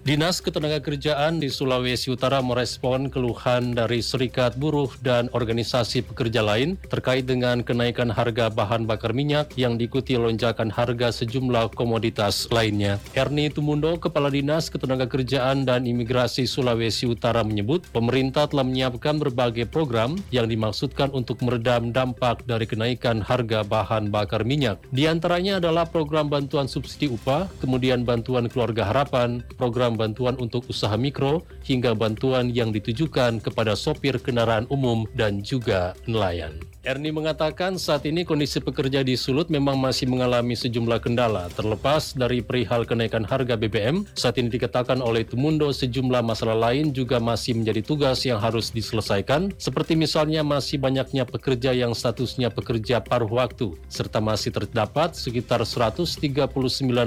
Dinas Ketenagakerjaan di Sulawesi Utara merespon keluhan dari serikat buruh dan organisasi pekerja lain terkait dengan kenaikan harga bahan bakar minyak yang diikuti lonjakan harga sejumlah komoditas lainnya. Erni Tumundo, Kepala Dinas Ketenagakerjaan dan Imigrasi Sulawesi Utara menyebut pemerintah telah menyiapkan berbagai program yang dimaksudkan untuk meredam dampak dari kenaikan harga bahan bakar minyak. Di antaranya adalah program bantuan subsidi upah, kemudian bantuan keluarga harapan, program bantuan untuk usaha mikro hingga bantuan yang ditujukan kepada sopir kendaraan umum dan juga nelayan. Erni mengatakan saat ini kondisi pekerja di Sulut memang masih mengalami sejumlah kendala. Terlepas dari perihal kenaikan harga BBM, saat ini dikatakan oleh Tumundo sejumlah masalah lain juga masih menjadi tugas yang harus diselesaikan, seperti misalnya masih banyaknya pekerja yang statusnya pekerja paruh waktu, serta masih terdapat sekitar 139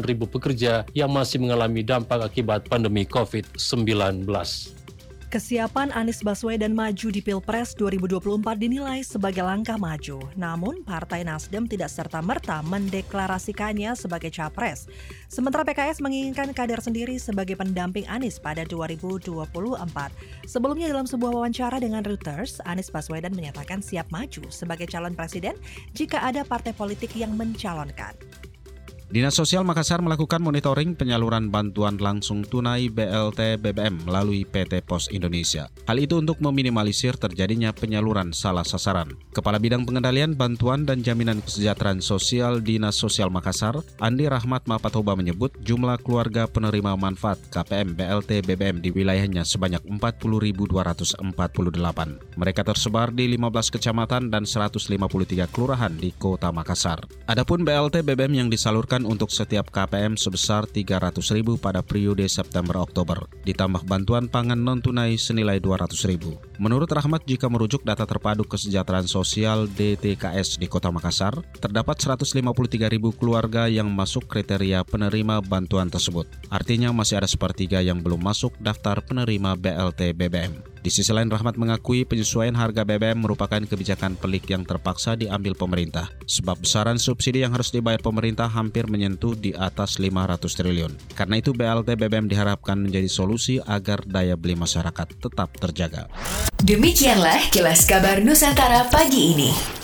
ribu pekerja yang masih mengalami dampak akibat pandemi COVID-19. Kesiapan Anies Baswedan maju di Pilpres 2024 dinilai sebagai langkah maju. Namun, Partai Nasdem tidak serta-merta mendeklarasikannya sebagai capres. Sementara PKS menginginkan kader sendiri sebagai pendamping Anies pada 2024. Sebelumnya dalam sebuah wawancara dengan Reuters, Anies Baswedan menyatakan siap maju sebagai calon presiden jika ada partai politik yang mencalonkan. Dinas Sosial Makassar melakukan monitoring penyaluran bantuan langsung tunai BLT BBM melalui PT Pos Indonesia. Hal itu untuk meminimalisir terjadinya penyaluran salah sasaran. Kepala Bidang Pengendalian Bantuan dan Jaminan Kesejahteraan Sosial Dinas Sosial Makassar, Andi Rahmat Mapatoba menyebut jumlah keluarga penerima manfaat KPM BLT BBM di wilayahnya sebanyak 40.248. Mereka tersebar di 15 kecamatan dan 153 kelurahan di Kota Makassar. Adapun BLT BBM yang disalurkan untuk setiap KPM sebesar Rp300.000 pada periode September-Oktober, ditambah bantuan pangan non-tunai senilai Rp200.000. Menurut Rahmat, jika merujuk data terpadu kesejahteraan sosial DTKS di Kota Makassar, terdapat 153.000 keluarga yang masuk kriteria penerima bantuan tersebut. Artinya masih ada sepertiga yang belum masuk daftar penerima BLT BBM. Di sisi lain, Rahmat mengakui penyesuaian harga BBM merupakan kebijakan pelik yang terpaksa diambil pemerintah, sebab besaran subsidi yang harus dibayar pemerintah hampir menyentuh di atas 500 triliun. Karena itu BLT BBM diharapkan menjadi solusi agar daya beli masyarakat tetap terjaga. Demikianlah kilas kabar Nusantara pagi ini.